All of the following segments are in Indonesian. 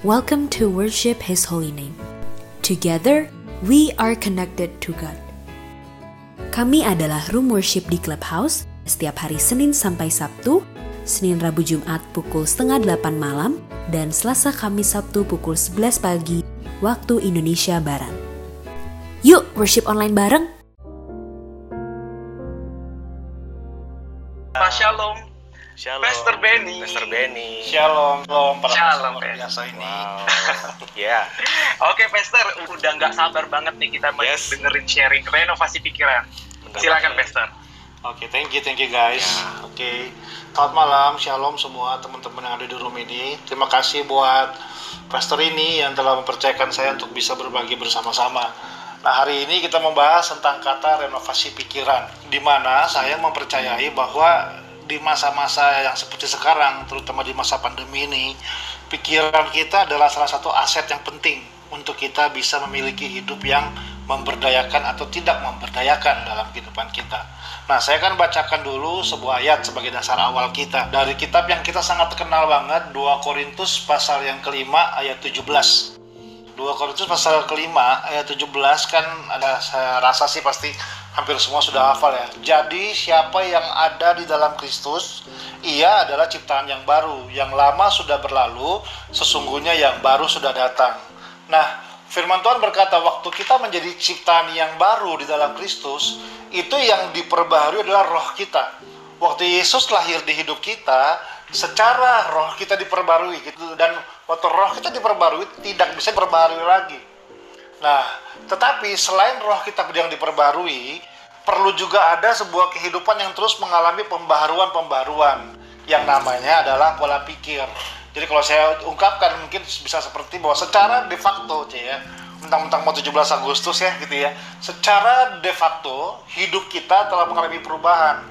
Welcome to worship His holy name. Together, we are connected to God. Kami adalah room worship di Clubhouse setiap hari Senin sampai Sabtu, Senin Rabu Jumat pukul setengah delapan malam, dan Selasa Kamis Sabtu pukul 11 pagi waktu Indonesia Barat. Yuk worship online bareng! Shalom. Pastor Benny. Pastor Benny. Shalom, shalom para Shalom, luar biasa ini. Wow. ya. Oke Pastor, udah nggak sabar banget nih kita mau Yes. dengerin sharing renovasi pikiran. Benar Silakan. Pastor. Oke, thank you, thank you guys. Ya. Oke, selamat malam, shalom semua teman-teman yang ada di room ini. Terima kasih buat pastor ini yang telah mempercayakan saya untuk bisa berbagi bersama-sama. Nah, hari ini kita membahas tentang kata renovasi pikiran, di mana saya mempercayai bahwa di masa-masa yang seperti sekarang, terutama di masa pandemi ini, pikiran kita adalah salah satu aset yang penting untuk kita bisa memiliki hidup yang memberdayakan atau tidak memberdayakan dalam kehidupan kita. Nah, saya akan bacakan dulu sebuah ayat sebagai dasar awal kita dari kitab yang kita sangat kenal banget, 2 Korintus pasal yang kelima ayat 17. 2 Korintus pasal kelima ayat 17 kan ada saya rasa sih pasti hampir semua sudah hafal ya. Jadi siapa yang ada di dalam Kristus, ia adalah ciptaan yang baru. Yang lama sudah berlalu, sesungguhnya yang baru sudah datang. Nah, firman Tuhan berkata waktu kita menjadi ciptaan yang baru di dalam Kristus, itu yang diperbaharui adalah roh kita. Waktu Yesus lahir di hidup kita, secara roh kita diperbarui gitu dan waktu roh kita diperbarui tidak bisa diperbarui lagi. Nah, tetapi selain roh kita yang diperbarui, perlu juga ada sebuah kehidupan yang terus mengalami pembaharuan-pembaharuan yang namanya adalah pola pikir. Jadi kalau saya ungkapkan mungkin bisa seperti bahwa secara de facto, ya, mentang-mentang mau 17 Agustus ya gitu ya, secara de facto hidup kita telah mengalami perubahan.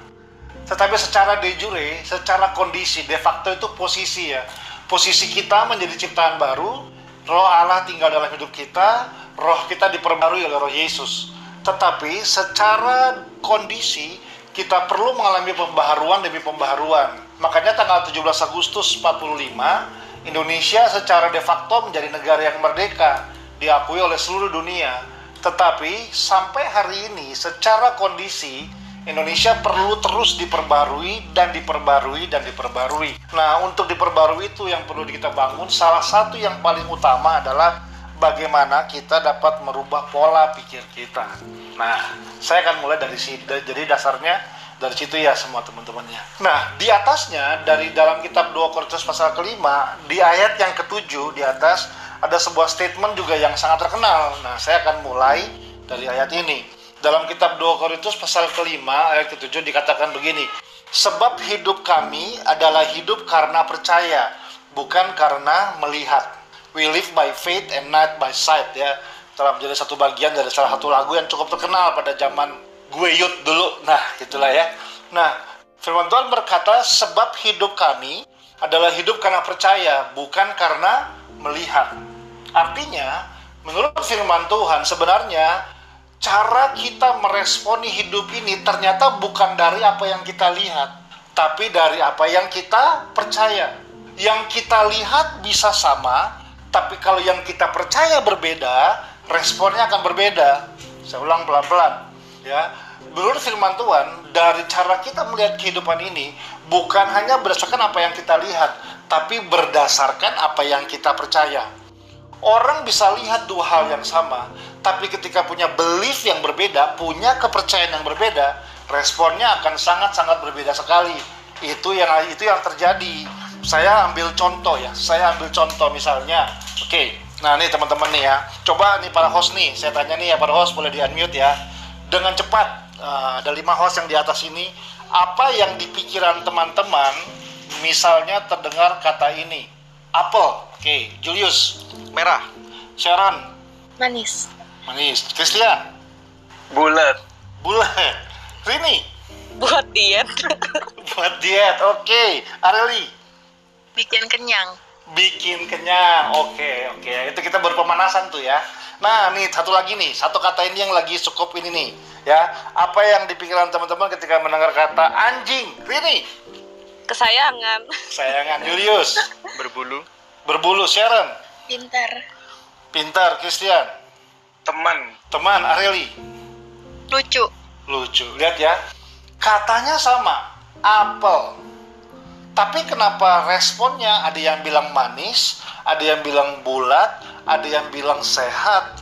Tetapi secara de jure, secara kondisi, de facto itu posisi ya. Posisi kita menjadi ciptaan baru, roh Allah tinggal dalam hidup kita, roh kita diperbarui oleh roh Yesus. Tetapi secara kondisi, kita perlu mengalami pembaharuan demi pembaharuan. Makanya tanggal 17 Agustus 45, Indonesia secara de facto menjadi negara yang merdeka, diakui oleh seluruh dunia. Tetapi sampai hari ini secara kondisi Indonesia perlu terus diperbarui dan diperbarui dan diperbarui. Nah, untuk diperbarui itu yang perlu kita bangun salah satu yang paling utama adalah bagaimana kita dapat merubah pola pikir kita. Nah, saya akan mulai dari sini. Jadi dasarnya dari situ ya semua teman-temannya. Nah, di atasnya dari dalam kitab 2 Korintus pasal kelima di ayat yang ketujuh di atas ada sebuah statement juga yang sangat terkenal. Nah, saya akan mulai dari ayat ini. Dalam kitab 2 Korintus pasal kelima ayat ketujuh dikatakan begini. Sebab hidup kami adalah hidup karena percaya, bukan karena melihat. We live by faith and not by sight ya. Telah menjadi satu bagian dari salah satu lagu yang cukup terkenal pada zaman gue youth dulu. Nah, itulah ya. Nah, firman Tuhan berkata, sebab hidup kami adalah hidup karena percaya, bukan karena melihat. Artinya, menurut firman Tuhan sebenarnya cara kita meresponi hidup ini ternyata bukan dari apa yang kita lihat, tapi dari apa yang kita percaya. Yang kita lihat bisa sama, tapi kalau yang kita percaya berbeda, responnya akan berbeda. Saya ulang pelan-pelan, ya. Menurut firman Tuhan, dari cara kita melihat kehidupan ini bukan hanya berdasarkan apa yang kita lihat, tapi berdasarkan apa yang kita percaya. Orang bisa lihat dua hal yang sama, tapi ketika punya belief yang berbeda, punya kepercayaan yang berbeda, responnya akan sangat-sangat berbeda sekali. Itu yang itu yang terjadi. Saya ambil contoh ya, saya ambil contoh misalnya, oke, nah nih teman-teman nih ya, coba nih para host nih, saya tanya nih ya para host boleh di unmute ya, dengan cepat eh, ada lima host yang di atas ini, apa yang di pikiran teman-teman, misalnya terdengar kata ini, apple, oke, Julius, Merah. Sharon, Manis. manis. Christian, Bulat. bulat. Rini, Buat diet. buat diet. Oke. Areli, Bikin kenyang. bikin kenyang. Oke, oke. Itu kita berpemanasan tuh ya. Nah, nih satu lagi nih, satu kata ini yang lagi cukup ini nih, ya. Apa yang di pikiran teman-teman ketika mendengar kata anjing? Rini, Kesayangan. sayangan Julius, Berbulu. berbulu Sharon, Pintar. Pintar, Christian. Teman. Teman, Areli. Lucu. Lucu. Lihat ya. Katanya sama, apel. Tapi kenapa responnya ada yang bilang manis, ada yang bilang bulat, ada yang bilang sehat.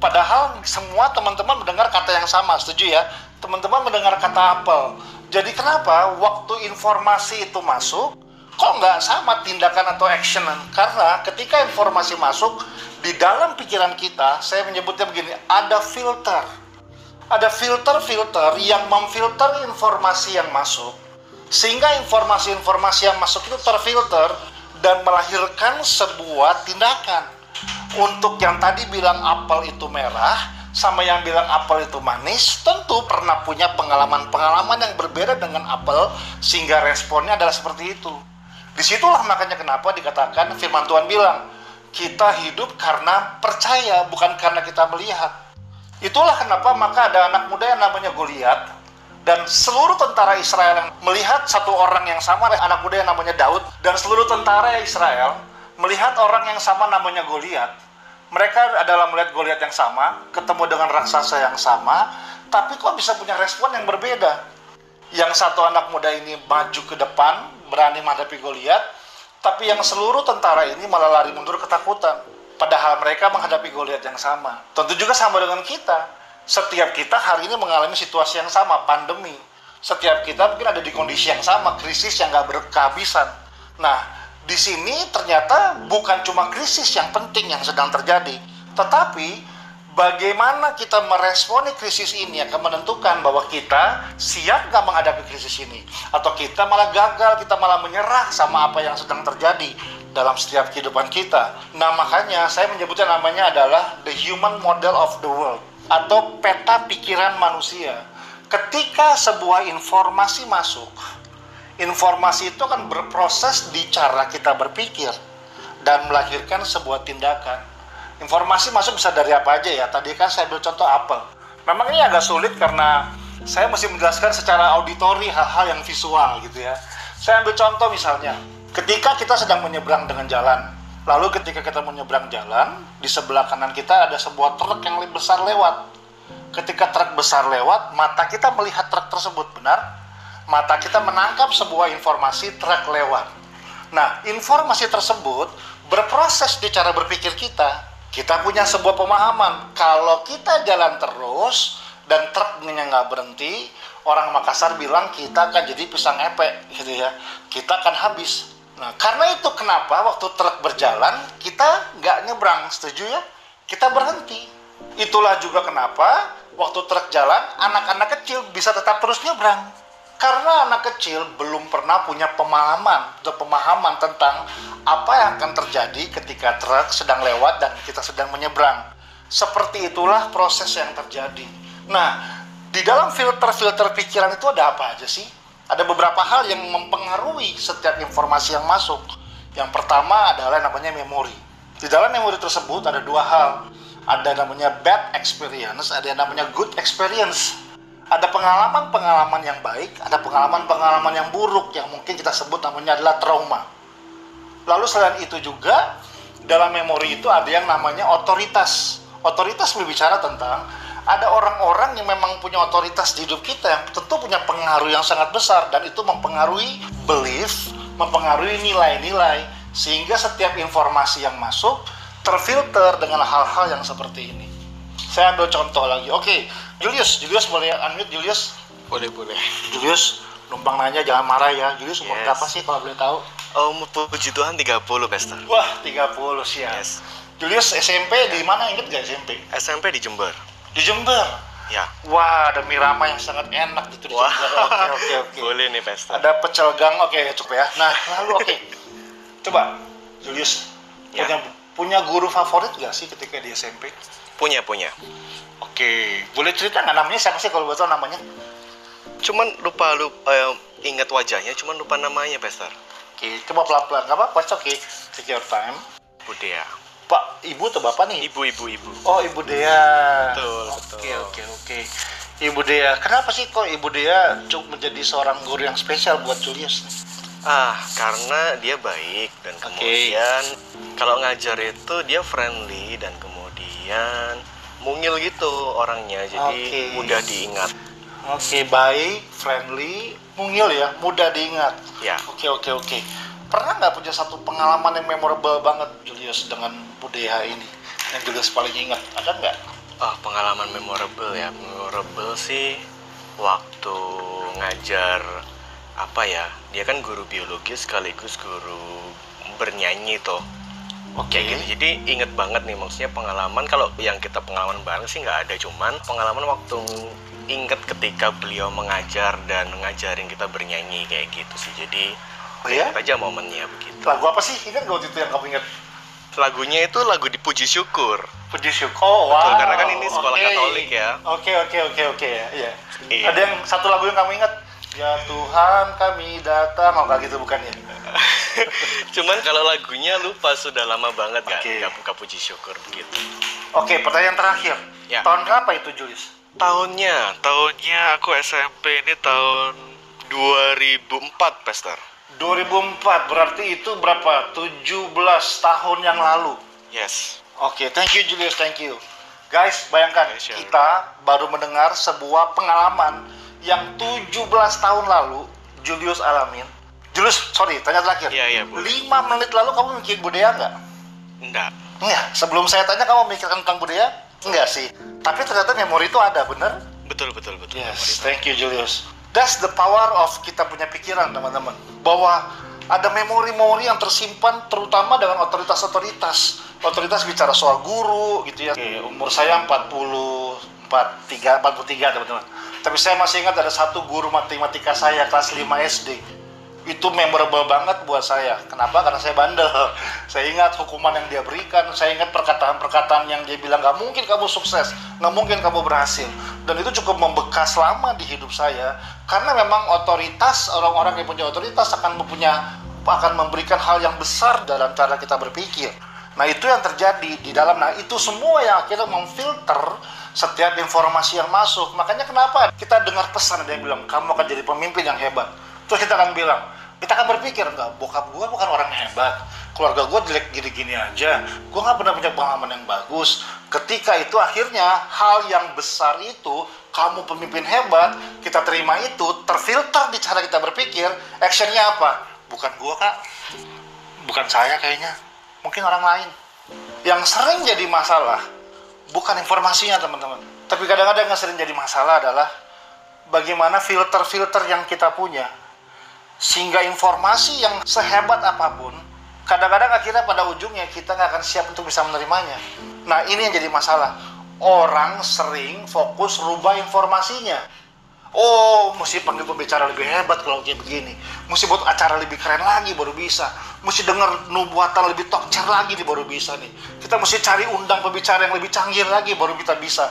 Padahal semua teman-teman mendengar kata yang sama, setuju ya? Teman-teman mendengar kata apel. Jadi kenapa waktu informasi itu masuk, kok nggak sama tindakan atau action? Karena ketika informasi masuk, di dalam pikiran kita, saya menyebutnya begini, ada filter. Ada filter-filter yang memfilter informasi yang masuk, sehingga informasi-informasi yang masuk itu terfilter dan melahirkan sebuah tindakan. Untuk yang tadi bilang apel itu merah, sama yang bilang apel itu manis, tentu pernah punya pengalaman-pengalaman yang berbeda dengan apel, sehingga responnya adalah seperti itu. Di situlah makanya kenapa dikatakan firman Tuhan bilang, kita hidup karena percaya, bukan karena kita melihat. Itulah kenapa maka ada anak muda yang namanya Goliat dan seluruh tentara Israel yang melihat satu orang yang sama anak muda yang namanya Daud dan seluruh tentara Israel melihat orang yang sama namanya Goliat. Mereka adalah melihat Goliat yang sama, ketemu dengan raksasa yang sama, tapi kok bisa punya respon yang berbeda. Yang satu anak muda ini maju ke depan, berani menghadapi Goliat, tapi yang seluruh tentara ini malah lari mundur ketakutan. Padahal mereka menghadapi Goliat yang sama. Tentu juga sama dengan kita. Setiap kita hari ini mengalami situasi yang sama, pandemi. Setiap kita mungkin ada di kondisi yang sama, krisis yang gak berkehabisan. Nah, di sini ternyata bukan cuma krisis yang penting yang sedang terjadi, tetapi bagaimana kita meresponi krisis ini akan menentukan bahwa kita siap nggak menghadapi krisis ini atau kita malah gagal, kita malah menyerah sama apa yang sedang terjadi dalam setiap kehidupan kita. Nah makanya saya menyebutnya namanya adalah the human model of the world atau peta pikiran manusia. Ketika sebuah informasi masuk, informasi itu akan berproses di cara kita berpikir dan melahirkan sebuah tindakan. Informasi masuk bisa dari apa aja ya. Tadi kan saya ambil contoh apel. Memang ini agak sulit karena saya mesti menjelaskan secara auditori hal-hal yang visual gitu ya. Saya ambil contoh misalnya, ketika kita sedang menyeberang dengan jalan, lalu ketika kita menyeberang jalan, di sebelah kanan kita ada sebuah truk yang lebih besar lewat. Ketika truk besar lewat, mata kita melihat truk tersebut, benar? Mata kita menangkap sebuah informasi truk lewat. Nah, informasi tersebut berproses di cara berpikir kita. Kita punya sebuah pemahaman, kalau kita jalan terus dan truknya nggak berhenti, orang Makassar bilang kita akan jadi pisang epek, gitu ya. Kita akan habis. Nah, karena itu kenapa waktu truk berjalan kita nggak nyebrang, setuju ya? Kita berhenti. Itulah juga kenapa waktu truk jalan anak-anak kecil bisa tetap terus nyebrang. Karena anak kecil belum pernah punya pemahaman atau pemahaman tentang apa yang akan terjadi ketika truk sedang lewat dan kita sedang menyeberang. Seperti itulah proses yang terjadi. Nah, di dalam filter-filter pikiran itu ada apa aja sih? Ada beberapa hal yang mempengaruhi setiap informasi yang masuk. Yang pertama adalah namanya memori. Di dalam memori tersebut ada dua hal. Ada namanya bad experience, ada yang namanya good experience. Ada pengalaman-pengalaman yang baik, ada pengalaman-pengalaman yang buruk yang mungkin kita sebut namanya adalah trauma. Lalu selain itu juga dalam memori itu ada yang namanya otoritas. Otoritas berbicara tentang ada orang-orang yang memang punya otoritas di hidup kita yang tentu punya pengaruh yang sangat besar dan itu mempengaruhi belief, mempengaruhi nilai-nilai sehingga setiap informasi yang masuk terfilter dengan hal-hal yang seperti ini. Saya ambil contoh lagi. Oke, Julius, Julius boleh unmute Julius? Boleh, boleh. Julius, numpang nanya jangan marah ya. Julius umur Yes. berapa sih kalau boleh tahu? Oh, puji Tuhan 30, Pastor. Wah, 30 siap. Yes. Julius SMP di mana inget gak SMP? SMP di Jember. Di Jember. Ya. Wah, ada mie yang sangat enak gitu di Wah. Jember. Oke, oke, oke. Boleh nih, Pastor. Ada pecel gang, oke cukup ya. Nah, lalu oke. Coba, Julius, Ya. punya punya guru favorit gak sih ketika di SMP? Punya, punya. Oke, boleh cerita nggak namanya siapa sih kalau tahu namanya? Cuman lupa lupa eh, ingat wajahnya, cuman lupa namanya, Pastor. Oke, coba pelan-pelan, nggak apa-apa, it's okay. Take your time. Budea. Pak, ibu atau bapak nih? Ibu, ibu, ibu. Oh, Ibu Dea. Betul, Oke, betul. oke, oke. Ibu Dea, kenapa sih kok Ibu Dea cukup menjadi seorang guru yang spesial buat Julius? nih? Ah, karena dia baik dan kemudian kalau ngajar itu dia friendly dan kemudian mungil gitu orangnya, jadi Oke. mudah diingat. Oke, baik, friendly, mungil ya, mudah diingat. Ya. Oke, oke, oke. Pernah nggak punya satu pengalaman yang memorable banget Julius dengan budaya ini? Yang Julius paling ingat, ada nggak? Ah, pengalaman memorable ya. Memorable sih waktu ngajar apa ya? Dia kan guru biologi sekaligus guru bernyanyi toh. Oke. Kayak gitu. Jadi inget banget nih maksudnya pengalaman kalau yang kita pengalaman bareng sih nggak ada cuman pengalaman waktu inget ketika beliau mengajar dan ngajarin kita bernyanyi kayak gitu sih. Jadi Oh ya? aja momennya begitu. Lagu apa sih? Ingat nggak waktu itu yang kamu ingat? Lagunya itu lagu dipuji syukur. Puji syukur. Oh, Betul, wow. karena kan ini sekolah Oke. Katolik ya. Oke, oke, oke, oke ya. Iya. Iya. Ada yang satu lagu yang kamu ingat? Ya Tuhan kami datang. Oh, nggak gitu bukan ya? Cuman kalau lagunya lupa sudah lama banget Oke. nggak buka puji syukur begitu. Oke, pertanyaan terakhir. Ya. Tahun berapa itu Julius? Tahunnya, tahunnya aku SMP ini tahun 2004, Pester. 2004 berarti itu berapa? 17 tahun yang lalu. Yes. Oke, thank you Julius, thank you. Guys, bayangkan sure. kita baru mendengar sebuah pengalaman yang 17 tahun lalu Julius alamin. Julius, sorry, tanya terakhir. Iya, iya, boleh. 5 menit lalu kamu mikirin budaya nggak? Enggak. Enggak. Sebelum saya tanya kamu mikirkan tentang budaya? Enggak sih. Tapi ternyata memori itu ada, bener? Betul, betul, betul. Yes, thank you Julius. That's the power of kita punya pikiran teman-teman. Bahwa ada memori-memori yang tersimpan terutama dengan otoritas-otoritas. Otoritas bicara soal guru gitu ya. Oke, umur saya 44, 43 teman-teman. Tapi saya masih ingat ada satu guru matematika saya kelas 5 SD. Itu memorable banget buat saya. Kenapa? Karena saya bandel. Saya ingat hukuman yang dia berikan. Saya ingat perkataan-perkataan yang dia bilang nggak mungkin kamu sukses, nggak mungkin kamu berhasil. Dan itu cukup membekas lama di hidup saya. Karena memang otoritas orang-orang yang punya otoritas akan mempunyai akan memberikan hal yang besar dalam cara kita berpikir. Nah itu yang terjadi di dalam. Nah itu semua yang akhirnya memfilter setiap informasi yang masuk. Makanya kenapa kita dengar pesan yang bilang kamu akan jadi pemimpin yang hebat. Terus kita akan bilang, kita akan berpikir enggak, bokap gue bukan orang hebat, keluarga gue jelek gini-gini aja, gue nggak pernah punya pengalaman yang bagus. Ketika itu akhirnya hal yang besar itu, kamu pemimpin hebat, kita terima itu, terfilter di cara kita berpikir, actionnya apa? Bukan gue kak, bukan saya kayaknya, mungkin orang lain. Yang sering jadi masalah, bukan informasinya teman-teman, tapi kadang-kadang yang sering jadi masalah adalah bagaimana filter-filter yang kita punya sehingga informasi yang sehebat apa pun kadang-kadang akhirnya pada ujungnya kita nggak akan siap untuk bisa menerimanya nah ini yang jadi masalah orang sering fokus rubah informasinya Oh, mesti panggil pembicara lebih hebat kalau kayak begini. Mesti buat acara lebih keren lagi baru bisa. Mesti denger nubuatan lebih tokcer lagi nih baru bisa nih. Kita mesti cari undang pembicara yang lebih canggih lagi baru kita bisa.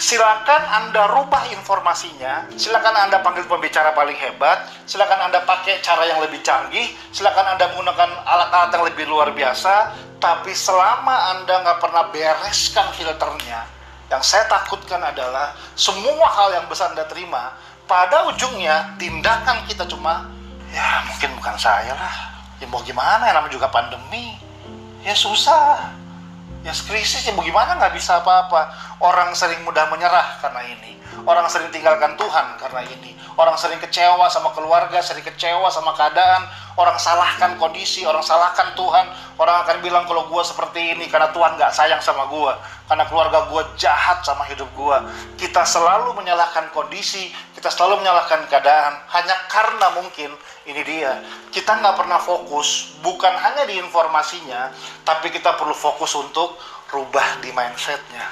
Silakan Anda rubah informasinya. Silakan Anda panggil pembicara paling hebat. Silakan Anda pakai cara yang lebih canggih. Silakan Anda menggunakan alat-alat yang lebih luar biasa. Tapi selama Anda nggak pernah bereskan filternya, yang saya takutkan adalah semua hal yang bisa Anda terima, pada ujungnya tindakan kita cuma, ya mungkin bukan saya lah. Ya mau gimana, ya namanya juga pandemi. Ya susah. Ya krisis, ya mau gimana nggak bisa apa-apa. Orang sering mudah menyerah karena ini. Orang sering tinggalkan Tuhan karena ini. Orang sering kecewa sama keluarga, sering kecewa sama keadaan. Orang salahkan kondisi, orang salahkan Tuhan. Orang akan bilang kalau gua seperti ini karena Tuhan nggak sayang sama gua. Karena keluarga gua jahat sama hidup gua. Kita selalu menyalahkan kondisi, kita selalu menyalahkan keadaan. Hanya karena mungkin ini dia. Kita nggak pernah fokus, bukan hanya di informasinya, tapi kita perlu fokus untuk rubah di mindsetnya.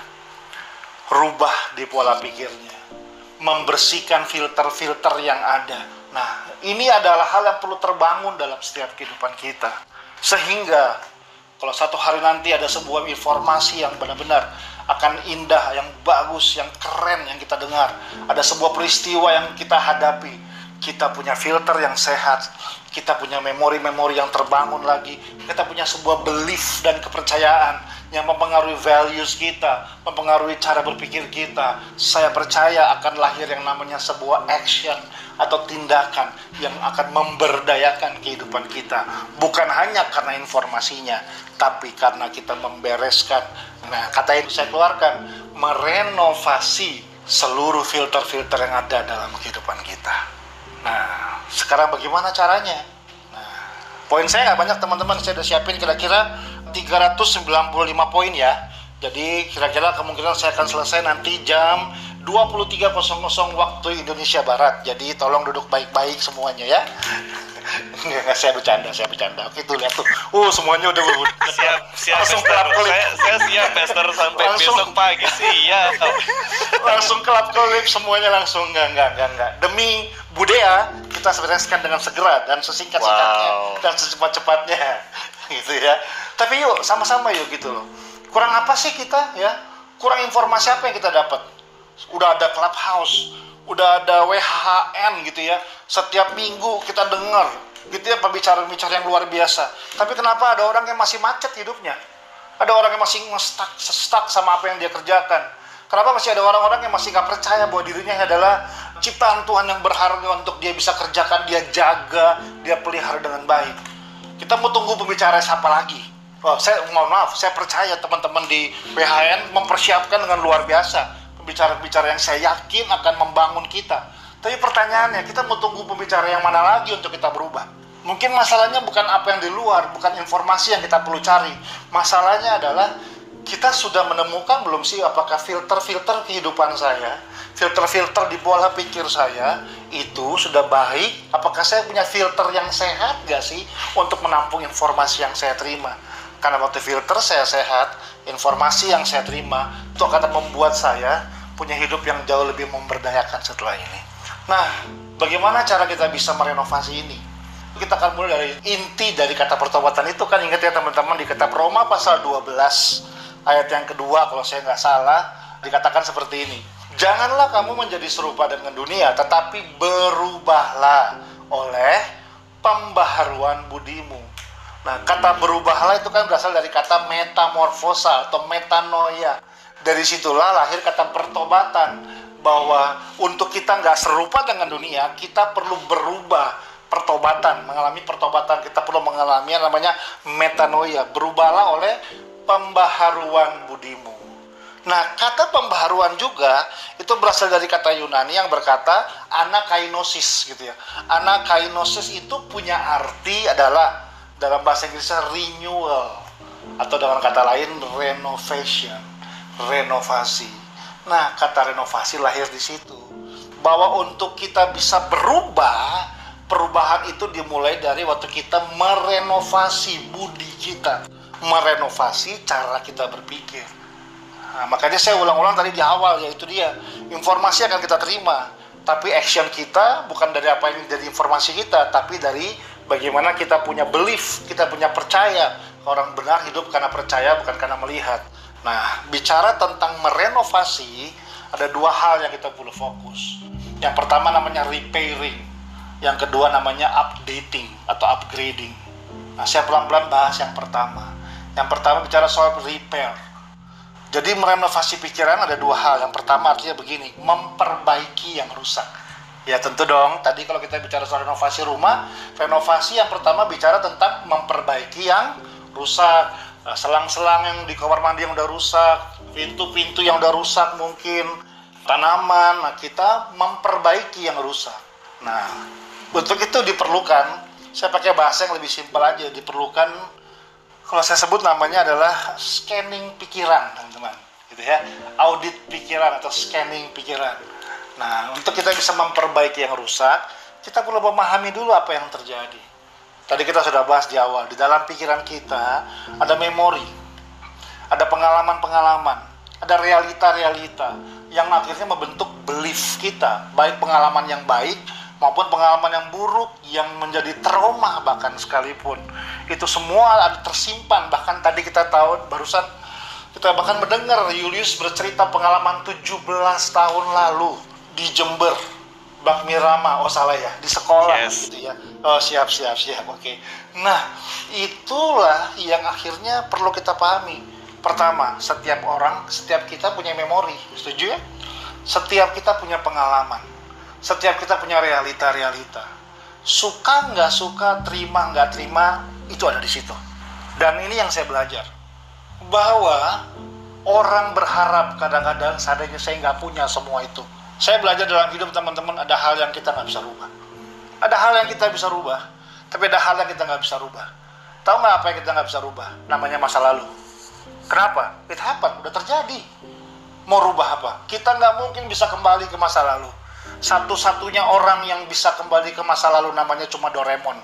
Rubah di pola pikirnya membersihkan filter-filter yang ada. Nah, ini adalah hal yang perlu terbangun dalam setiap kehidupan kita. Sehingga kalau satu hari nanti ada sebuah informasi yang benar-benar akan indah, yang bagus, yang keren yang kita dengar, ada sebuah peristiwa yang kita hadapi, kita punya filter yang sehat, kita punya memori-memori yang terbangun lagi, kita punya sebuah belief dan kepercayaan, yang mempengaruhi values kita, mempengaruhi cara berpikir kita. Saya percaya akan lahir yang namanya sebuah action atau tindakan yang akan memberdayakan kehidupan kita. Bukan hanya karena informasinya, tapi karena kita membereskan. Nah, kata yang saya keluarkan, merenovasi seluruh filter-filter yang ada dalam kehidupan kita. Nah, sekarang bagaimana caranya? Poin saya nggak banyak teman-teman, saya udah siapin kira-kira 395 poin ya. Jadi kira-kira kemungkinan saya akan selesai nanti jam 23.00 waktu Indonesia Barat. Jadi tolong duduk baik-baik semuanya ya. Nggak, saya bercanda, saya bercanda. Oke tuh lihat tuh. Uh, semuanya udah udah Siap, siap, Langsung kelap kelip. Saya, saya siap, Pastor, sampai Langsung. besok pagi sih, ya. langsung kelap kelip semuanya langsung enggak enggak enggak enggak demi budaya kita bereskan dengan segera dan sesingkat singkatnya Wow. dan secepat cepatnya gitu ya tapi yuk sama-sama yuk gitu loh kurang apa sih kita ya kurang informasi apa yang kita dapat udah ada clubhouse udah ada WHN gitu ya. Setiap minggu kita dengar gitu ya pembicaraan-pembicaraan yang luar biasa. Tapi kenapa ada orang yang masih macet hidupnya? Ada orang yang masih ngestak stuck sama apa yang dia kerjakan. Kenapa masih ada orang-orang yang masih nggak percaya bahwa dirinya adalah ciptaan Tuhan yang berharga untuk dia bisa kerjakan dia jaga dia pelihara dengan baik. Kita mau tunggu pembicara siapa lagi? Oh, saya mohon maaf, saya percaya teman-teman di PHN mempersiapkan dengan luar biasa pembicara-pembicara yang saya yakin akan membangun kita. Tapi pertanyaannya, kita mau tunggu pembicara yang mana lagi untuk kita berubah? Mungkin masalahnya bukan apa yang di luar, bukan informasi yang kita perlu cari. Masalahnya adalah kita sudah menemukan belum sih apakah filter-filter kehidupan saya, filter-filter di pola pikir saya itu sudah baik? Apakah saya punya filter yang sehat gak sih untuk menampung informasi yang saya terima? Karena waktu filter saya sehat, informasi yang saya terima itu akan membuat saya punya hidup yang jauh lebih memberdayakan setelah ini. Nah, bagaimana cara kita bisa merenovasi ini? Kita akan mulai dari inti dari kata pertobatan itu kan ingat ya teman-teman di kitab Roma pasal 12 ayat yang kedua kalau saya nggak salah dikatakan seperti ini. Janganlah kamu menjadi serupa dengan dunia, tetapi berubahlah oleh pembaharuan budimu. Nah, kata berubahlah itu kan berasal dari kata metamorfosa atau metanoia. Dari situlah lahir kata pertobatan bahwa untuk kita nggak serupa dengan dunia, kita perlu berubah pertobatan, mengalami pertobatan. Kita perlu mengalami yang namanya metanoia, berubahlah oleh pembaharuan budimu. Nah, kata pembaharuan juga itu berasal dari kata Yunani yang berkata anakainosis gitu ya. Anakainosis itu punya arti adalah dalam bahasa Inggrisnya renewal atau dengan kata lain renovation, renovasi. Nah, kata renovasi lahir di situ. Bahwa untuk kita bisa berubah, perubahan itu dimulai dari waktu kita merenovasi budi kita, merenovasi cara kita berpikir. Nah, makanya saya ulang-ulang tadi di awal yaitu dia informasi akan kita terima, tapi action kita bukan dari apa yang dari informasi kita, tapi dari bagaimana kita punya belief, kita punya percaya orang benar hidup karena percaya bukan karena melihat. Nah, bicara tentang merenovasi ada dua hal yang kita perlu fokus. Yang pertama namanya repairing, yang kedua namanya updating atau upgrading. Nah, saya pelan-pelan bahas yang pertama. Yang pertama bicara soal repair. Jadi merenovasi pikiran ada dua hal. Yang pertama artinya begini, memperbaiki yang rusak. Ya tentu dong, tadi kalau kita bicara soal renovasi rumah, renovasi yang pertama bicara tentang memperbaiki yang rusak. Nah, Selang-selang yang di kamar mandi yang udah rusak, pintu-pintu yang udah rusak mungkin, tanaman, nah kita memperbaiki yang rusak. Nah, untuk itu diperlukan, saya pakai bahasa yang lebih simpel aja, diperlukan kalau saya sebut namanya adalah scanning pikiran, teman-teman. Gitu ya. Audit pikiran atau scanning pikiran. Nah, untuk kita bisa memperbaiki yang rusak, kita perlu memahami dulu apa yang terjadi. Tadi kita sudah bahas di awal, di dalam pikiran kita ada memori, ada pengalaman-pengalaman, ada realita-realita yang akhirnya membentuk belief kita, baik pengalaman yang baik maupun pengalaman yang buruk yang menjadi trauma bahkan sekalipun. Itu semua ada tersimpan, bahkan tadi kita tahu barusan kita bahkan mendengar Julius bercerita pengalaman 17 tahun lalu di Jember. Bakmi Rama, oh salah ya, di sekolah Yes. gitu ya. Oh siap siap siap, oke. Nah itulah yang akhirnya perlu kita pahami Pertama, setiap orang, setiap kita punya memori, setuju ya? Setiap kita punya pengalaman, setiap kita punya realita-realita. Suka nggak suka, terima nggak terima, itu ada di situ. Dan ini yang saya belajar, bahwa orang berharap kadang-kadang seandainya saya nggak punya semua itu. Saya belajar dalam hidup teman-teman ada hal yang kita nggak bisa rubah. Ada hal yang kita bisa rubah, tapi ada hal yang kita nggak bisa rubah. Tahu nggak apa yang kita nggak bisa rubah? Namanya masa lalu. Kenapa? It happened, udah terjadi. Mau rubah apa? Kita nggak mungkin bisa kembali ke masa lalu. Satu-satunya orang yang bisa kembali ke masa lalu namanya cuma Doraemon.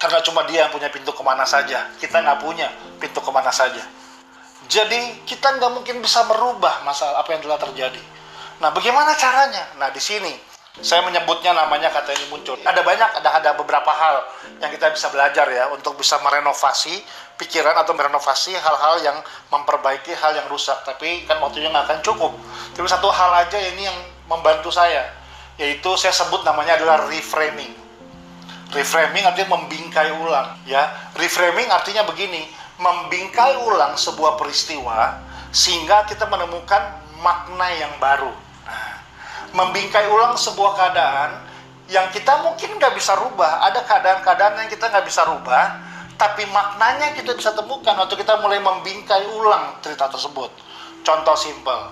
Karena cuma dia yang punya pintu ke mana saja. Kita nggak punya pintu ke mana saja. Jadi kita nggak mungkin bisa merubah masalah apa yang telah terjadi. Nah, bagaimana caranya? Nah, di sini saya menyebutnya namanya kata ini muncul. Ada banyak, ada ada beberapa hal yang kita bisa belajar ya untuk bisa merenovasi pikiran atau merenovasi hal-hal yang memperbaiki hal yang rusak. Tapi kan waktunya nggak akan cukup. Tapi satu hal aja ini yang membantu saya, yaitu saya sebut namanya adalah reframing. Reframing artinya membingkai ulang, ya. Reframing artinya begini, membingkai ulang sebuah peristiwa sehingga kita menemukan makna yang baru. Membingkai ulang sebuah keadaan yang kita mungkin nggak bisa rubah. Ada keadaan-keadaan yang kita nggak bisa rubah, tapi maknanya kita bisa temukan waktu kita mulai membingkai ulang cerita tersebut. Contoh simpel,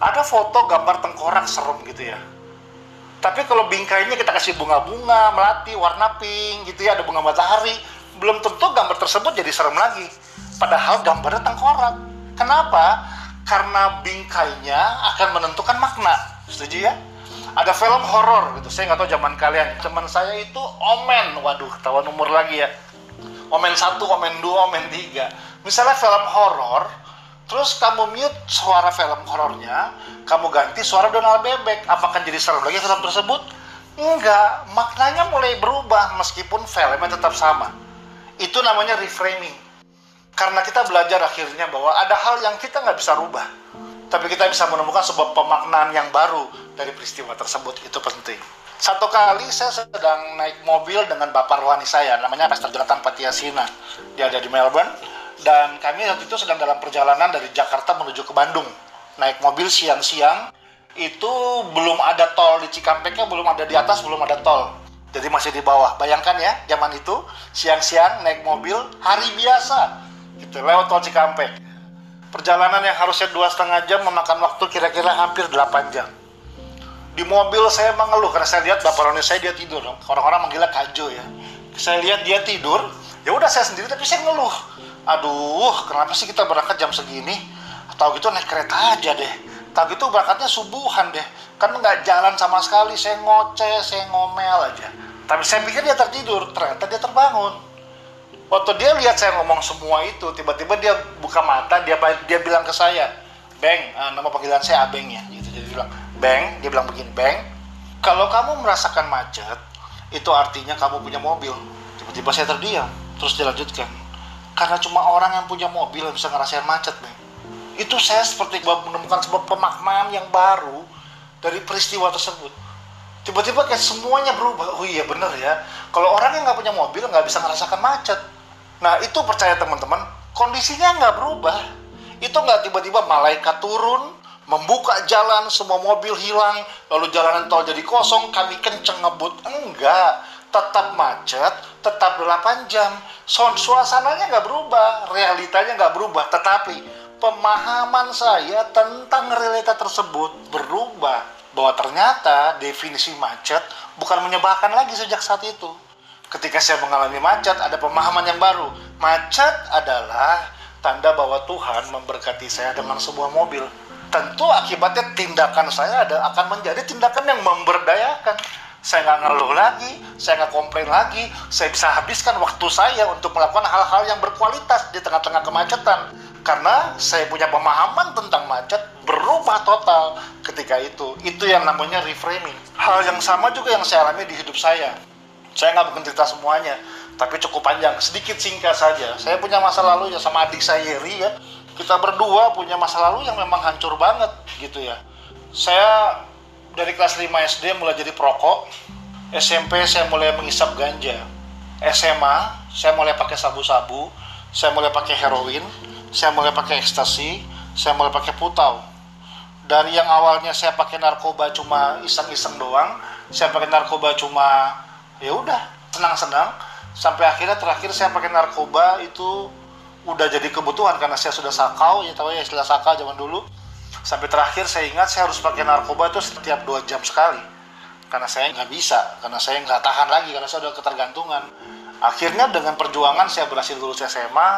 ada foto gambar tengkorak serem gitu ya. Tapi kalau bingkainya kita kasih bunga-bunga, melati, warna pink gitu ya, ada bunga matahari, belum tentu gambar tersebut jadi serem lagi. Padahal gambarnya tengkorak. Kenapa? Karena bingkainya akan menentukan makna. Setuju ya? Ada film horor gitu. Saya nggak tahu zaman kalian. Teman saya itu Omen. Waduh, ketahuan umur lagi ya. Omen satu, Omen dua, Omen tiga. Misalnya film horor, terus kamu mute suara film horornya, kamu ganti suara Donald Bebek. Apakah jadi serem lagi film tersebut? Enggak, maknanya mulai berubah meskipun filmnya tetap sama. Itu namanya reframing. Karena kita belajar akhirnya bahwa ada hal yang kita nggak bisa rubah. Tapi kita bisa menemukan sebuah pemaknaan yang baru dari peristiwa tersebut. Itu penting. Satu kali saya sedang naik mobil dengan bapak rohani saya, namanya Pastor Jonathan Patiasina. Dia ada di Melbourne, dan kami waktu itu sedang dalam perjalanan dari Jakarta menuju ke Bandung. Naik mobil siang-siang, itu belum ada tol di Cikampeknya, belum ada di atas, belum ada tol. Jadi masih di bawah. Bayangkan ya, zaman itu siang-siang naik mobil hari biasa, gitu lewat tol Cikampek. Perjalanan yang harusnya dua setengah jam memakan waktu kira-kira hampir 8 jam. Di mobil saya mengeluh karena saya lihat bapak Roni saya dia tidur. Orang-orang manggilnya kajo ya. Saya lihat dia tidur, ya udah saya sendiri tapi saya ngeluh. Aduh, kenapa sih kita berangkat jam segini? Tahu gitu naik kereta aja deh. Tahu gitu berangkatnya subuhan deh. Kan nggak jalan sama sekali. Saya ngoceh, saya ngomel aja. Tapi saya pikir dia tertidur, ternyata dia terbangun. Waktu dia lihat saya ngomong semua itu, tiba-tiba dia buka mata, dia dia bilang ke saya, Beng, uh, nama panggilan saya Abeng ya, gitu. Jadi dia bilang, Beng, dia bilang begini, Beng, kalau kamu merasakan macet, itu artinya kamu punya mobil. Tiba-tiba saya terdiam, terus dilanjutkan. Karena cuma orang yang punya mobil yang bisa ngerasain macet, Beng. Itu saya seperti menemukan sebuah pemaknaan yang baru dari peristiwa tersebut. Tiba-tiba kayak semuanya berubah. Oh iya bener ya. Kalau orang yang nggak punya mobil nggak bisa ngerasakan macet. Nah itu percaya teman-teman, kondisinya nggak berubah. Itu nggak tiba-tiba malaikat turun, membuka jalan, semua mobil hilang, lalu jalanan tol jadi kosong, kami kenceng ngebut. Enggak, tetap macet, tetap 8 jam. Suasananya nggak berubah, realitanya nggak berubah, tetapi pemahaman saya tentang realita tersebut berubah. Bahwa ternyata definisi macet bukan menyebalkan lagi sejak saat itu ketika saya mengalami macet ada pemahaman yang baru. Macet adalah tanda bahwa Tuhan memberkati saya dengan sebuah mobil. Tentu akibatnya tindakan saya ada akan menjadi tindakan yang memberdayakan. Saya nggak ngeluh lagi saya nggak komplain lagi. Saya bisa habiskan waktu saya untuk melakukan hal-hal yang berkualitas di tengah-tengah kemacetan. Karena saya punya pemahaman tentang macet berubah total ketika itu. Itu yang namanya reframing. Hal yang sama juga yang saya alami di hidup saya saya nggak mungkin cerita semuanya, tapi cukup panjang. Sedikit singkat saja. Saya punya masa lalu ya sama adik saya Yeri ya. Kita berdua punya masa lalu yang memang hancur banget gitu ya. Saya dari kelas 5 SD mulai jadi perokok. SMP saya mulai mengisap ganja. SMA saya mulai pakai sabu-sabu. saya mulai pakai heroin saya mulai pakai ekstasi saya mulai pakai putau dari yang awalnya saya pakai narkoba cuma iseng-iseng doang saya pakai narkoba cuma ya udah senang-senang. Sampai akhirnya terakhir saya pakai narkoba itu udah jadi kebutuhan karena saya sudah sakau ya tahu ya istilah sakau zaman dulu. Sampai terakhir saya ingat saya harus pakai narkoba itu setiap dua jam sekali. Karena saya nggak bisa karena saya nggak tahan lagi karena saya udah ketergantungan. Akhirnya dengan perjuangan saya berhasil lulus SMA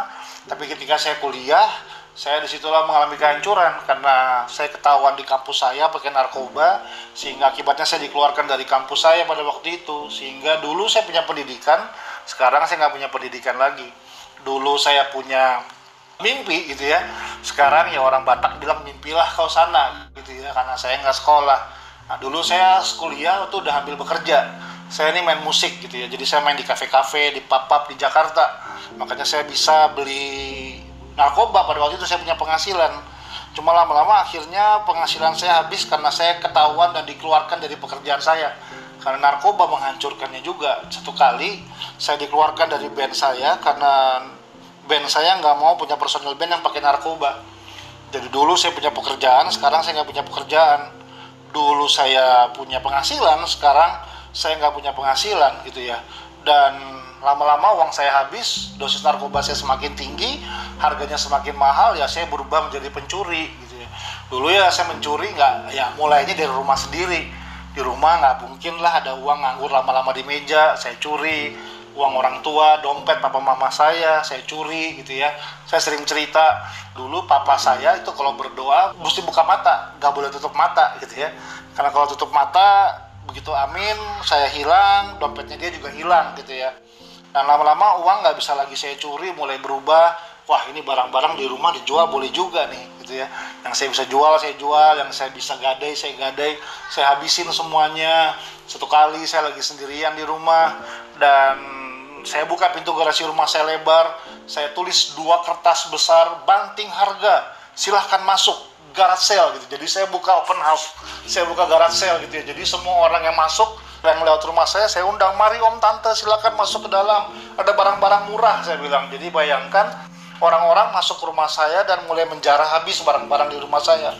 tapi ketika saya kuliah saya di situlah mengalami kehancuran karena saya ketahuan di kampus saya pakai narkoba sehingga akibatnya saya dikeluarkan dari kampus saya pada waktu itu. Sehingga dulu saya punya pendidikan sekarang saya nggak punya pendidikan lagi. Dulu saya punya mimpi gitu ya. Sekarang ya orang Batak bilang mimpilah kau sana gitu ya karena saya nggak sekolah. Nah dulu saya kuliah tuh udah ambil bekerja. Saya ini main musik gitu ya. Jadi saya main di kafe-kafe di pub-pub di Jakarta. Makanya saya bisa beli narkoba pada waktu itu saya punya penghasilan. Cuma lama-lama akhirnya penghasilan saya habis karena saya ketahuan dan dikeluarkan dari pekerjaan saya. Karena narkoba menghancurkannya juga. Satu kali saya dikeluarkan dari band saya karena band saya nggak mau punya personal band yang pakai narkoba. Jadi dulu saya punya pekerjaan sekarang saya nggak punya pekerjaan. Dulu saya punya penghasilan sekarang saya nggak punya penghasilan gitu ya. Dan lama-lama uang saya habis dosis narkoba saya semakin tinggi harganya semakin mahal ya saya berubah menjadi pencuri gitu ya dulu ya saya mencuri nggak ya mulainya dari rumah sendiri di rumah nggak mungkin lah ada uang nganggur lama-lama di meja saya curi uang orang tua, dompet papa mama saya, saya curi gitu ya. Saya sering cerita dulu papa saya itu kalau berdoa mesti buka mata, nggak boleh tutup mata gitu ya. Karena kalau tutup mata begitu amin saya hilang, dompetnya dia juga hilang gitu ya. Dan lama-lama uang nggak bisa lagi saya curi, mulai berubah. Wah ini barang-barang di rumah dijual boleh juga nih gitu ya. Yang saya bisa jual saya jual, yang saya bisa gadai saya gadai, saya habisin semuanya. Satu kali saya lagi sendirian di rumah dan saya buka pintu garasi rumah saya lebar, saya tulis dua kertas besar banting harga, silahkan masuk garage sale gitu. Jadi saya buka open house, saya buka garage sale gitu ya. Jadi semua orang yang masuk yang lewat rumah saya, saya undang, mari om tante silahkan masuk ke dalam. Ada barang-barang murah saya bilang. Jadi bayangkan orang-orang masuk ke rumah saya dan mulai menjarah habis barang-barang di rumah saya.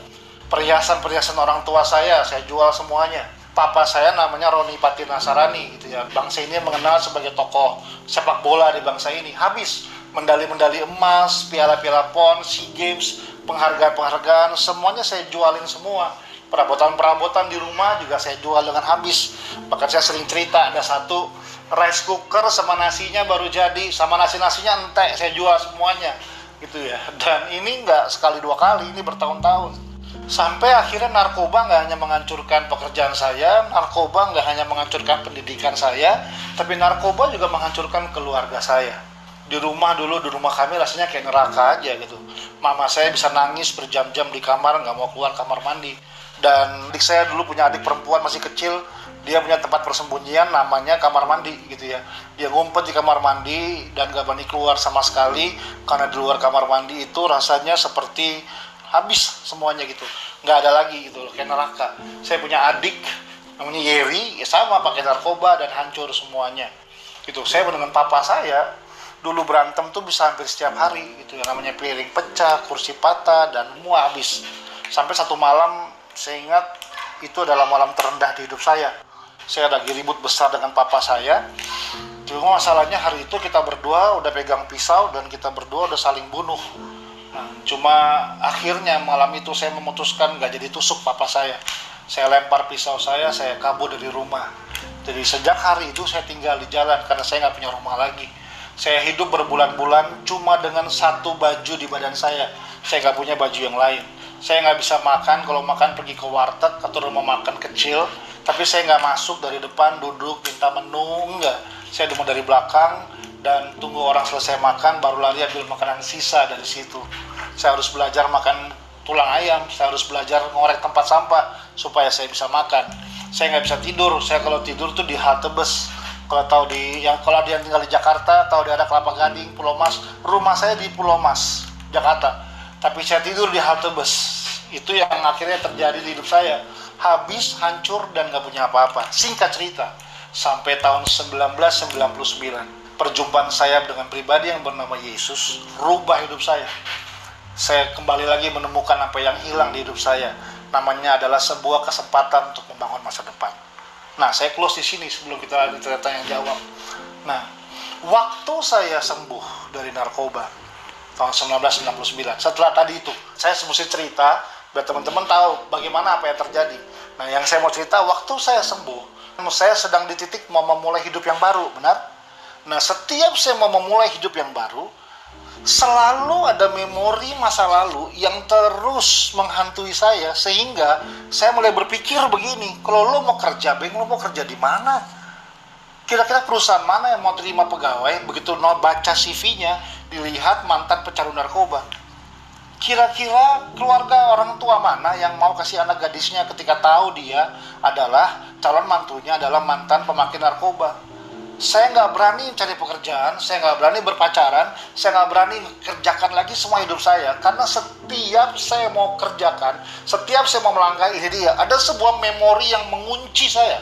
Perhiasan-perhiasan orang tua saya, saya jual semuanya papa saya namanya Roni Pati Nasarani gitu ya. Bangsa ini mengenal sebagai tokoh sepak bola di bangsa ini. Habis medali-medali emas, piala-piala PON, SEA Games, penghargaan-penghargaan, semuanya saya jualin semua. Perabotan-perabotan di rumah juga saya jual dengan habis. Bahkan saya sering cerita ada satu rice cooker sama nasinya baru jadi, sama nasi-nasinya entek saya jual semuanya gitu ya. Dan ini nggak sekali dua kali, ini bertahun-tahun sampai akhirnya narkoba nggak hanya menghancurkan pekerjaan saya, narkoba nggak hanya menghancurkan pendidikan saya, tapi narkoba juga menghancurkan keluarga saya. Di rumah dulu, di rumah kami rasanya kayak neraka aja gitu. Mama saya bisa nangis berjam-jam di kamar, nggak mau keluar kamar mandi. Dan adik saya dulu punya adik perempuan masih kecil, dia punya tempat persembunyian namanya kamar mandi gitu ya. Dia ngumpet di kamar mandi dan gak berani keluar sama sekali karena di luar kamar mandi itu rasanya seperti habis semuanya gitu. Nggak ada lagi gitu loh kayak neraka. Saya punya adik namanya Yeri ya sama pakai narkoba dan hancur semuanya. Gitu saya dengan papa saya dulu berantem tuh bisa hampir setiap hari gitu yang namanya piring pecah kursi patah dan semua habis. Sampai satu malam saya ingat itu adalah malam terendah di hidup saya saya lagi ribut besar dengan papa saya cuma masalahnya hari itu kita berdua udah pegang pisau dan kita berdua udah saling bunuh Nah, cuma akhirnya malam itu saya memutuskan nggak jadi tusuk papa saya. Saya lempar pisau saya, saya kabur dari rumah. Jadi sejak hari itu saya tinggal di jalan karena saya nggak punya rumah lagi. Saya hidup berbulan-bulan cuma dengan satu baju di badan saya. Saya nggak punya baju yang lain. Saya nggak bisa makan kalau makan pergi ke warteg atau rumah makan kecil. Tapi saya nggak masuk dari depan duduk minta menu enggak. Saya cuma dari belakang dan tunggu orang selesai makan baru lari ambil makanan sisa dari situ saya harus belajar makan tulang ayam saya harus belajar ngorek tempat sampah supaya saya bisa makan saya nggak bisa tidur saya kalau tidur tuh di halte bus kalau tahu di yang kalau dia tinggal di Jakarta tahu di ada Kelapa Gading Pulau Mas rumah saya di Pulau Mas Jakarta tapi saya tidur di halte bus itu yang akhirnya terjadi di hidup saya habis hancur dan nggak punya apa-apa singkat cerita sampai tahun 1999 perjumpaan saya dengan pribadi yang bernama Yesus rubah hidup saya. Saya kembali lagi menemukan apa yang hilang di hidup saya. Namanya adalah sebuah kesempatan untuk membangun masa depan. Nah, saya close di sini sebelum kita tanya jawab. Nah, waktu saya sembuh dari narkoba tahun 1999, setelah tadi itu, saya mesti cerita biar teman-teman tahu bagaimana apa yang terjadi. Nah, yang saya mau cerita waktu saya sembuh, saya sedang di titik mau memulai hidup yang baru, benar? Nah, setiap saya mau memulai hidup yang baru, selalu ada memori masa lalu yang terus menghantui saya sehingga saya mulai berpikir begini, kalau lo mau kerja, Beng, lo mau kerja di mana? Kira-kira perusahaan mana yang mau terima pegawai? Begitu no baca CV-nya, dilihat mantan pecandu narkoba. Kira-kira keluarga orang tua mana yang mau kasih anak gadisnya ketika tahu dia adalah calon mantunya adalah mantan pemakai narkoba? saya nggak berani cari pekerjaan, saya nggak berani berpacaran, saya nggak berani kerjakan lagi semua hidup saya karena setiap saya mau kerjakan, setiap saya mau melangkah ini dia ada sebuah memori yang mengunci saya,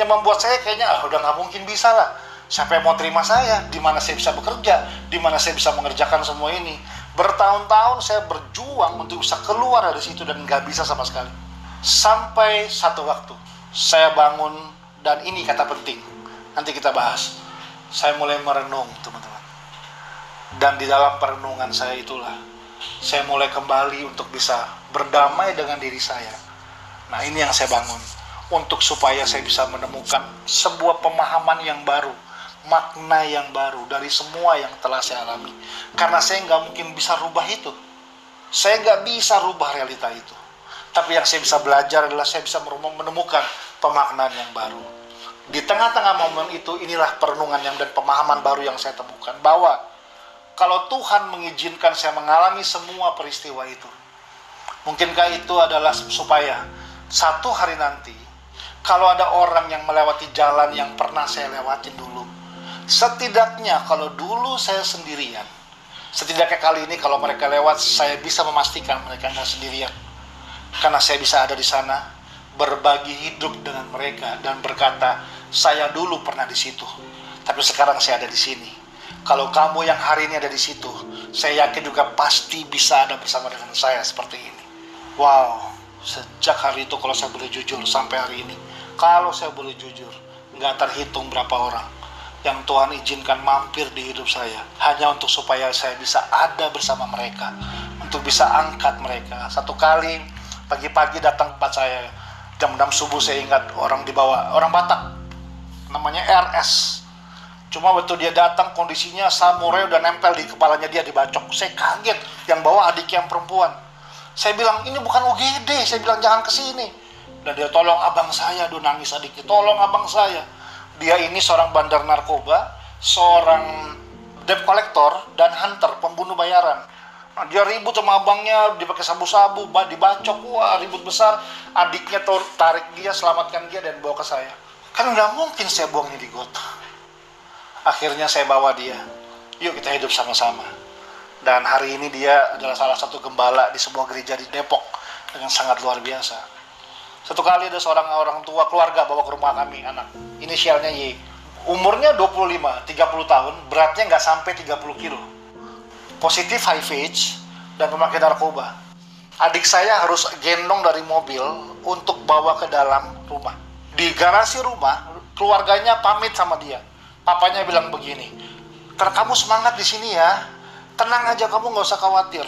yang membuat saya kayaknya ah udah nggak mungkin bisa lah. Siapa yang mau terima saya? Di mana saya bisa bekerja? Di mana saya bisa mengerjakan semua ini? Bertahun-tahun saya berjuang untuk bisa keluar dari situ dan nggak bisa sama sekali. Sampai satu waktu saya bangun dan ini kata penting Nanti kita bahas. Saya mulai merenung, teman-teman. Dan di dalam perenungan saya itulah, saya mulai kembali untuk bisa berdamai dengan diri saya. Nah, ini yang saya bangun. Untuk supaya saya bisa menemukan sebuah pemahaman yang baru, makna yang baru dari semua yang telah saya alami. Karena saya nggak mungkin bisa rubah itu. Saya nggak bisa rubah realita itu. Tapi yang saya bisa belajar adalah saya bisa menemukan pemaknaan yang baru di tengah-tengah momen itu inilah perenungan yang dan pemahaman baru yang saya temukan bahwa kalau Tuhan mengizinkan saya mengalami semua peristiwa itu mungkinkah itu adalah supaya satu hari nanti kalau ada orang yang melewati jalan yang pernah saya lewatin dulu setidaknya kalau dulu saya sendirian setidaknya kali ini kalau mereka lewat saya bisa memastikan mereka nggak sendirian karena saya bisa ada di sana berbagi hidup dengan mereka dan berkata, saya dulu pernah di situ, tapi sekarang saya ada di sini. Kalau kamu yang hari ini ada di situ, saya yakin juga pasti bisa ada bersama dengan saya seperti ini. Wow, sejak hari itu kalau saya boleh jujur sampai hari ini, kalau saya boleh jujur, nggak terhitung berapa orang yang Tuhan izinkan mampir di hidup saya. Hanya untuk supaya saya bisa ada bersama mereka, untuk bisa angkat mereka. Satu kali pagi-pagi datang tempat saya, jam 6 subuh saya ingat orang dibawa orang Batak. Namanya RS cuma waktu dia datang kondisinya samurai udah nempel di kepalanya dia dibacok. Saya kaget yang bawa adik yang perempuan. Saya bilang ini bukan UGD saya bilang jangan ke sini. Dan dia tolong abang saya. Dia nangis adiknya tolong abang saya dia ini seorang bandar narkoba seorang debt collector dan hunter pembunuh bayaran Nah, dia ribut sama abangnya, dipakai sabu-sabu, dibacok, wah ribut besar. Adiknya tarik dia, selamatkan dia dan bawa ke saya. Kan nggak mungkin saya buangnya di got. Akhirnya saya bawa dia. Yuk kita hidup sama-sama. Dan hari ini dia adalah salah satu gembala di sebuah gereja di Depok dengan sangat luar biasa. Satu kali ada seorang orang tua keluarga bawa ke rumah kami anak. Inisialnya Y. Umurnya 25, 30 tahun, beratnya nggak sampai 30 kilo positif HIV dan pemakai narkoba. Adik saya harus gendong dari mobil untuk bawa ke dalam rumah. Di garasi rumah, keluarganya pamit sama dia. Papanya bilang begini, "Ter kamu semangat di sini ya. Tenang aja kamu nggak usah khawatir.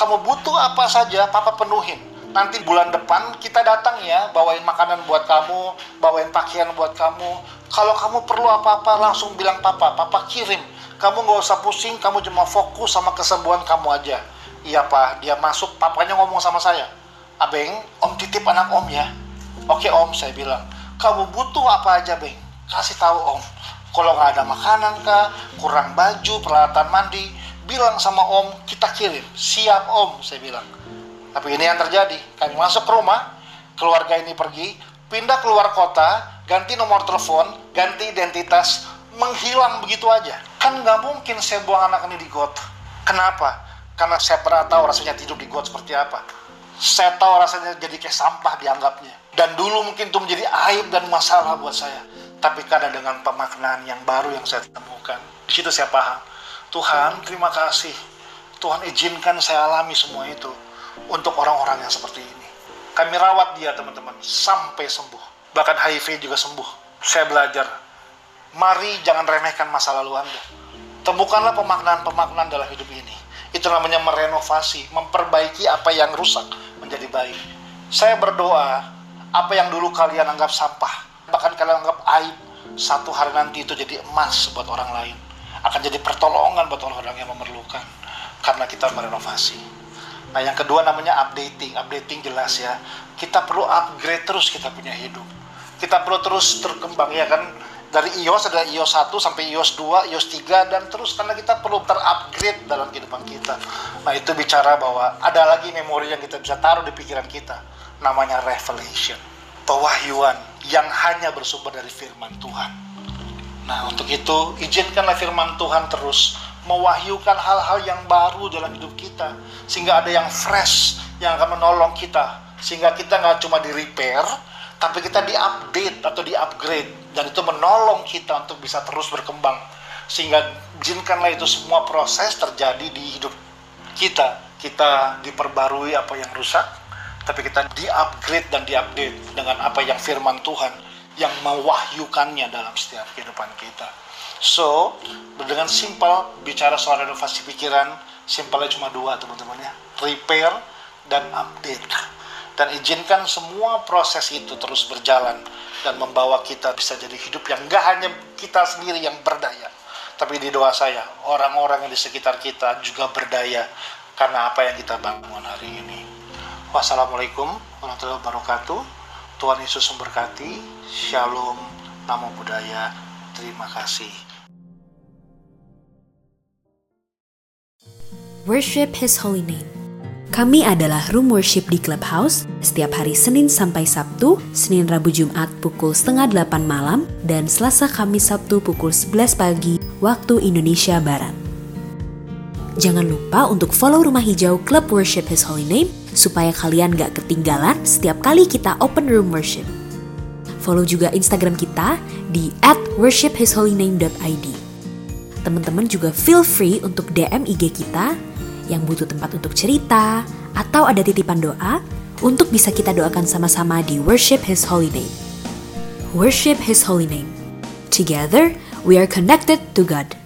Kamu butuh apa saja, papa penuhin. Nanti bulan depan kita datang ya, bawain makanan buat kamu, bawain pakaian buat kamu. Kalau kamu perlu apa-apa langsung bilang papa, papa kirim kamu nggak usah pusing, kamu cuma fokus sama kesembuhan kamu aja. Iya pak, dia masuk, papanya ngomong sama saya. Abeng, om titip anak om ya. Oke om, saya bilang. Kamu butuh apa aja beng? Kasih tahu om. Kalau nggak ada makanan kah, kurang baju, peralatan mandi, bilang sama om, kita kirim. Siap om, saya bilang. Tapi ini yang terjadi. Kami masuk ke rumah, keluarga ini pergi, pindah keluar kota, ganti nomor telepon, ganti identitas, menghilang begitu aja. Kan nggak mungkin saya buang anak ini di got. Kenapa? Karena saya pernah tahu rasanya tidur di got seperti apa. Saya tahu rasanya jadi kayak sampah dianggapnya. Dan dulu mungkin itu menjadi aib dan masalah buat saya. tapi karena dengan pemaknaan yang baru yang saya temukan. Di situ saya paham, Tuhan terima kasih. Tuhan izinkan saya alami semua itu untuk orang-orang yang seperti ini. Kami rawat dia teman-teman sampai sembuh. Bahkan HIV juga sembuh. Saya belajar, mari jangan remehkan masa lalu Anda. Temukanlah pemaknaan-pemaknaan dalam hidup ini. Itu namanya merenovasi, memperbaiki apa yang rusak menjadi baik. Saya berdoa, apa yang dulu kalian anggap sampah, bahkan kalian anggap aib, satu hari nanti itu jadi emas buat orang lain. Akan jadi pertolongan buat orang-orang yang memerlukan. Karena kita merenovasi. Nah yang kedua namanya updating. Updating jelas ya. Kita perlu upgrade terus kita punya hidup. Kita perlu terus terkembang ya kan. Dari iOS ada iOS 1 sampai iOS 2, iOS 3 dan terus karena kita perlu terupgrade dalam kehidupan kita. Nah itu bicara bahwa ada lagi memori yang kita bisa taruh di pikiran kita. Namanya revelation. Pewahyuan yang hanya bersumber dari firman Tuhan. Nah untuk itu izinkanlah firman Tuhan terus mewahyukan hal-hal yang baru dalam hidup kita sehingga ada yang fresh yang akan menolong kita sehingga kita nggak cuma di repair tapi kita di update atau di upgrade dan itu menolong kita untuk bisa terus berkembang sehingga izinkanlah itu semua proses terjadi di hidup kita kita diperbarui apa yang rusak tapi kita di upgrade dan di update dengan apa yang firman Tuhan yang mewahyukannya dalam setiap kehidupan kita. So, dengan simpel bicara soal renovasi pikiran, simpelnya cuma dua teman-teman ya, repair dan update. Dan izinkan semua proses itu terus berjalan dan membawa kita bisa jadi hidup yang enggak hanya kita sendiri yang berdaya, tapi di doa saya, orang-orang yang di sekitar kita juga berdaya karena apa yang kita bangun hari ini. Wassalamualaikum warahmatullahi wabarakatuh. Tuhan Yesus memberkati. Shalom. Namo Buddhaya. Terima kasih. Worship His Holy Name. Kami adalah Room Worship di Clubhouse setiap hari Senin sampai Sabtu, Senin Rabu Jumat pukul setengah delapan malam, dan Selasa Kamis Sabtu pukul 11 pagi waktu Indonesia Barat. Jangan lupa untuk follow Rumah Hijau Club Worship His Holy Name supaya kalian gak ketinggalan setiap kali kita open room worship. Follow juga Instagram kita di at worshiphisholyname.id. Teman-teman juga feel free untuk DM IG kita yang butuh tempat untuk cerita atau ada titipan doa untuk bisa kita doakan sama-sama di Worship His Holy Name. Worship His Holy Name. Together, we are connected to God.